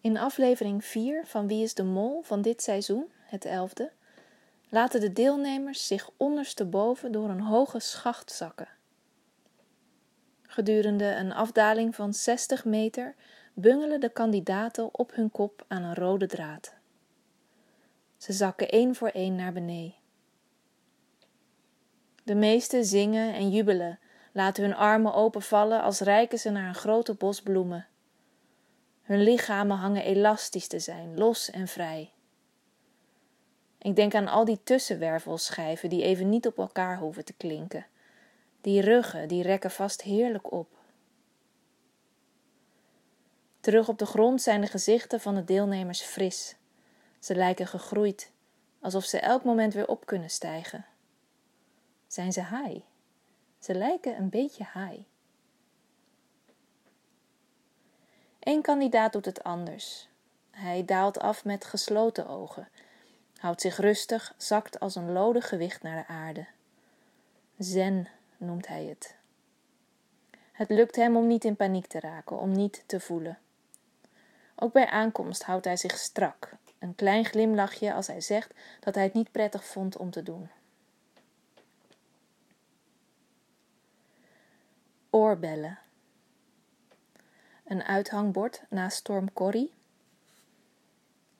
In aflevering 4 van Wie is de Mol van dit seizoen, het elfde, laten de deelnemers zich ondersteboven door een hoge schacht zakken. Gedurende een afdaling van 60 meter bungelen de kandidaten op hun kop aan een rode draad. Ze zakken één voor één naar beneden. De meesten zingen en jubelen, laten hun armen openvallen als reiken ze naar een grote bos bloemen. Hun lichamen hangen elastisch te zijn, los en vrij. Ik denk aan al die tussenwervelschijven die even niet op elkaar hoeven te klinken. Die ruggen, die rekken vast heerlijk op. Terug op de grond zijn de gezichten van de deelnemers fris. Ze lijken gegroeid, alsof ze elk moment weer op kunnen stijgen. Zijn ze high? Ze lijken een beetje high. Eén kandidaat doet het anders. Hij daalt af met gesloten ogen, houdt zich rustig, zakt als een lode gewicht naar de aarde. Zen noemt hij het. Het lukt hem om niet in paniek te raken, om niet te voelen. Ook bij aankomst houdt hij zich strak, een klein glimlachje als hij zegt dat hij het niet prettig vond om te doen. Oorbellen. Een uithangbord naast Storm Corrie.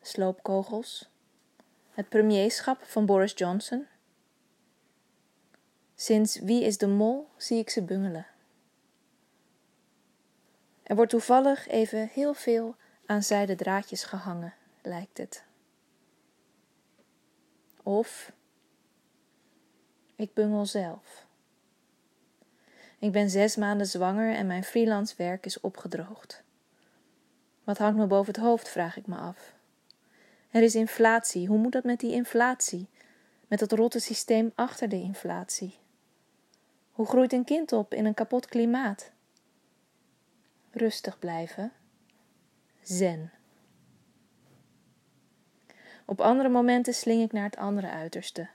Sloopkogels. Het premierschap van Boris Johnson. Sinds Wie is de Mol zie ik ze bungelen. Er wordt toevallig even heel veel aan zijden draadjes gehangen, lijkt het. Of ik bungel zelf. Ik ben zes maanden zwanger en mijn freelance werk is opgedroogd. Wat hangt me boven het hoofd, vraag ik me af. Er is inflatie. Hoe moet dat met die inflatie? Met dat rotte systeem achter de inflatie? Hoe groeit een kind op in een kapot klimaat? Rustig blijven. Zen. Op andere momenten sling ik naar het andere uiterste.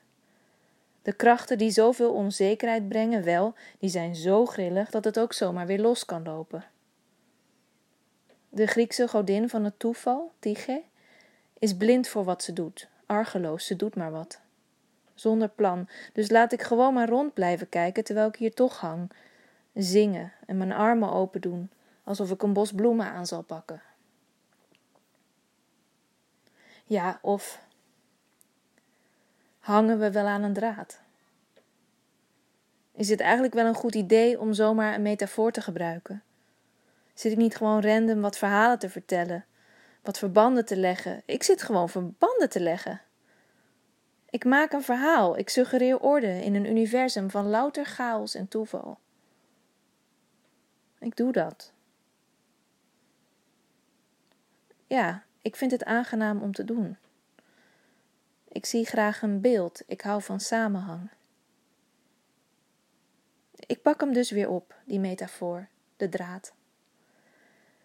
De krachten die zoveel onzekerheid brengen, wel, die zijn zo grillig dat het ook zomaar weer los kan lopen. De Griekse godin van het toeval, Tyche, is blind voor wat ze doet, argeloos, ze doet maar wat. Zonder plan, dus laat ik gewoon maar rond blijven kijken terwijl ik hier toch hang, zingen en mijn armen open doen, alsof ik een bos bloemen aan zal pakken. Ja, of hangen we wel aan een draad? Is het eigenlijk wel een goed idee om zomaar een metafoor te gebruiken? Zit ik niet gewoon random wat verhalen te vertellen, wat verbanden te leggen? Ik zit gewoon verbanden te leggen. Ik maak een verhaal, ik suggereer orde in een universum van louter chaos en toeval. Ik doe dat. Ja, ik vind het aangenaam om te doen. Ik zie graag een beeld, ik hou van samenhang. Ik pak hem dus weer op, die metafoor, de draad.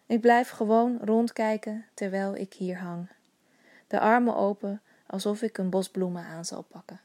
Ik blijf gewoon rondkijken terwijl ik hier hang, de armen open alsof ik een bos bloemen aan zal pakken.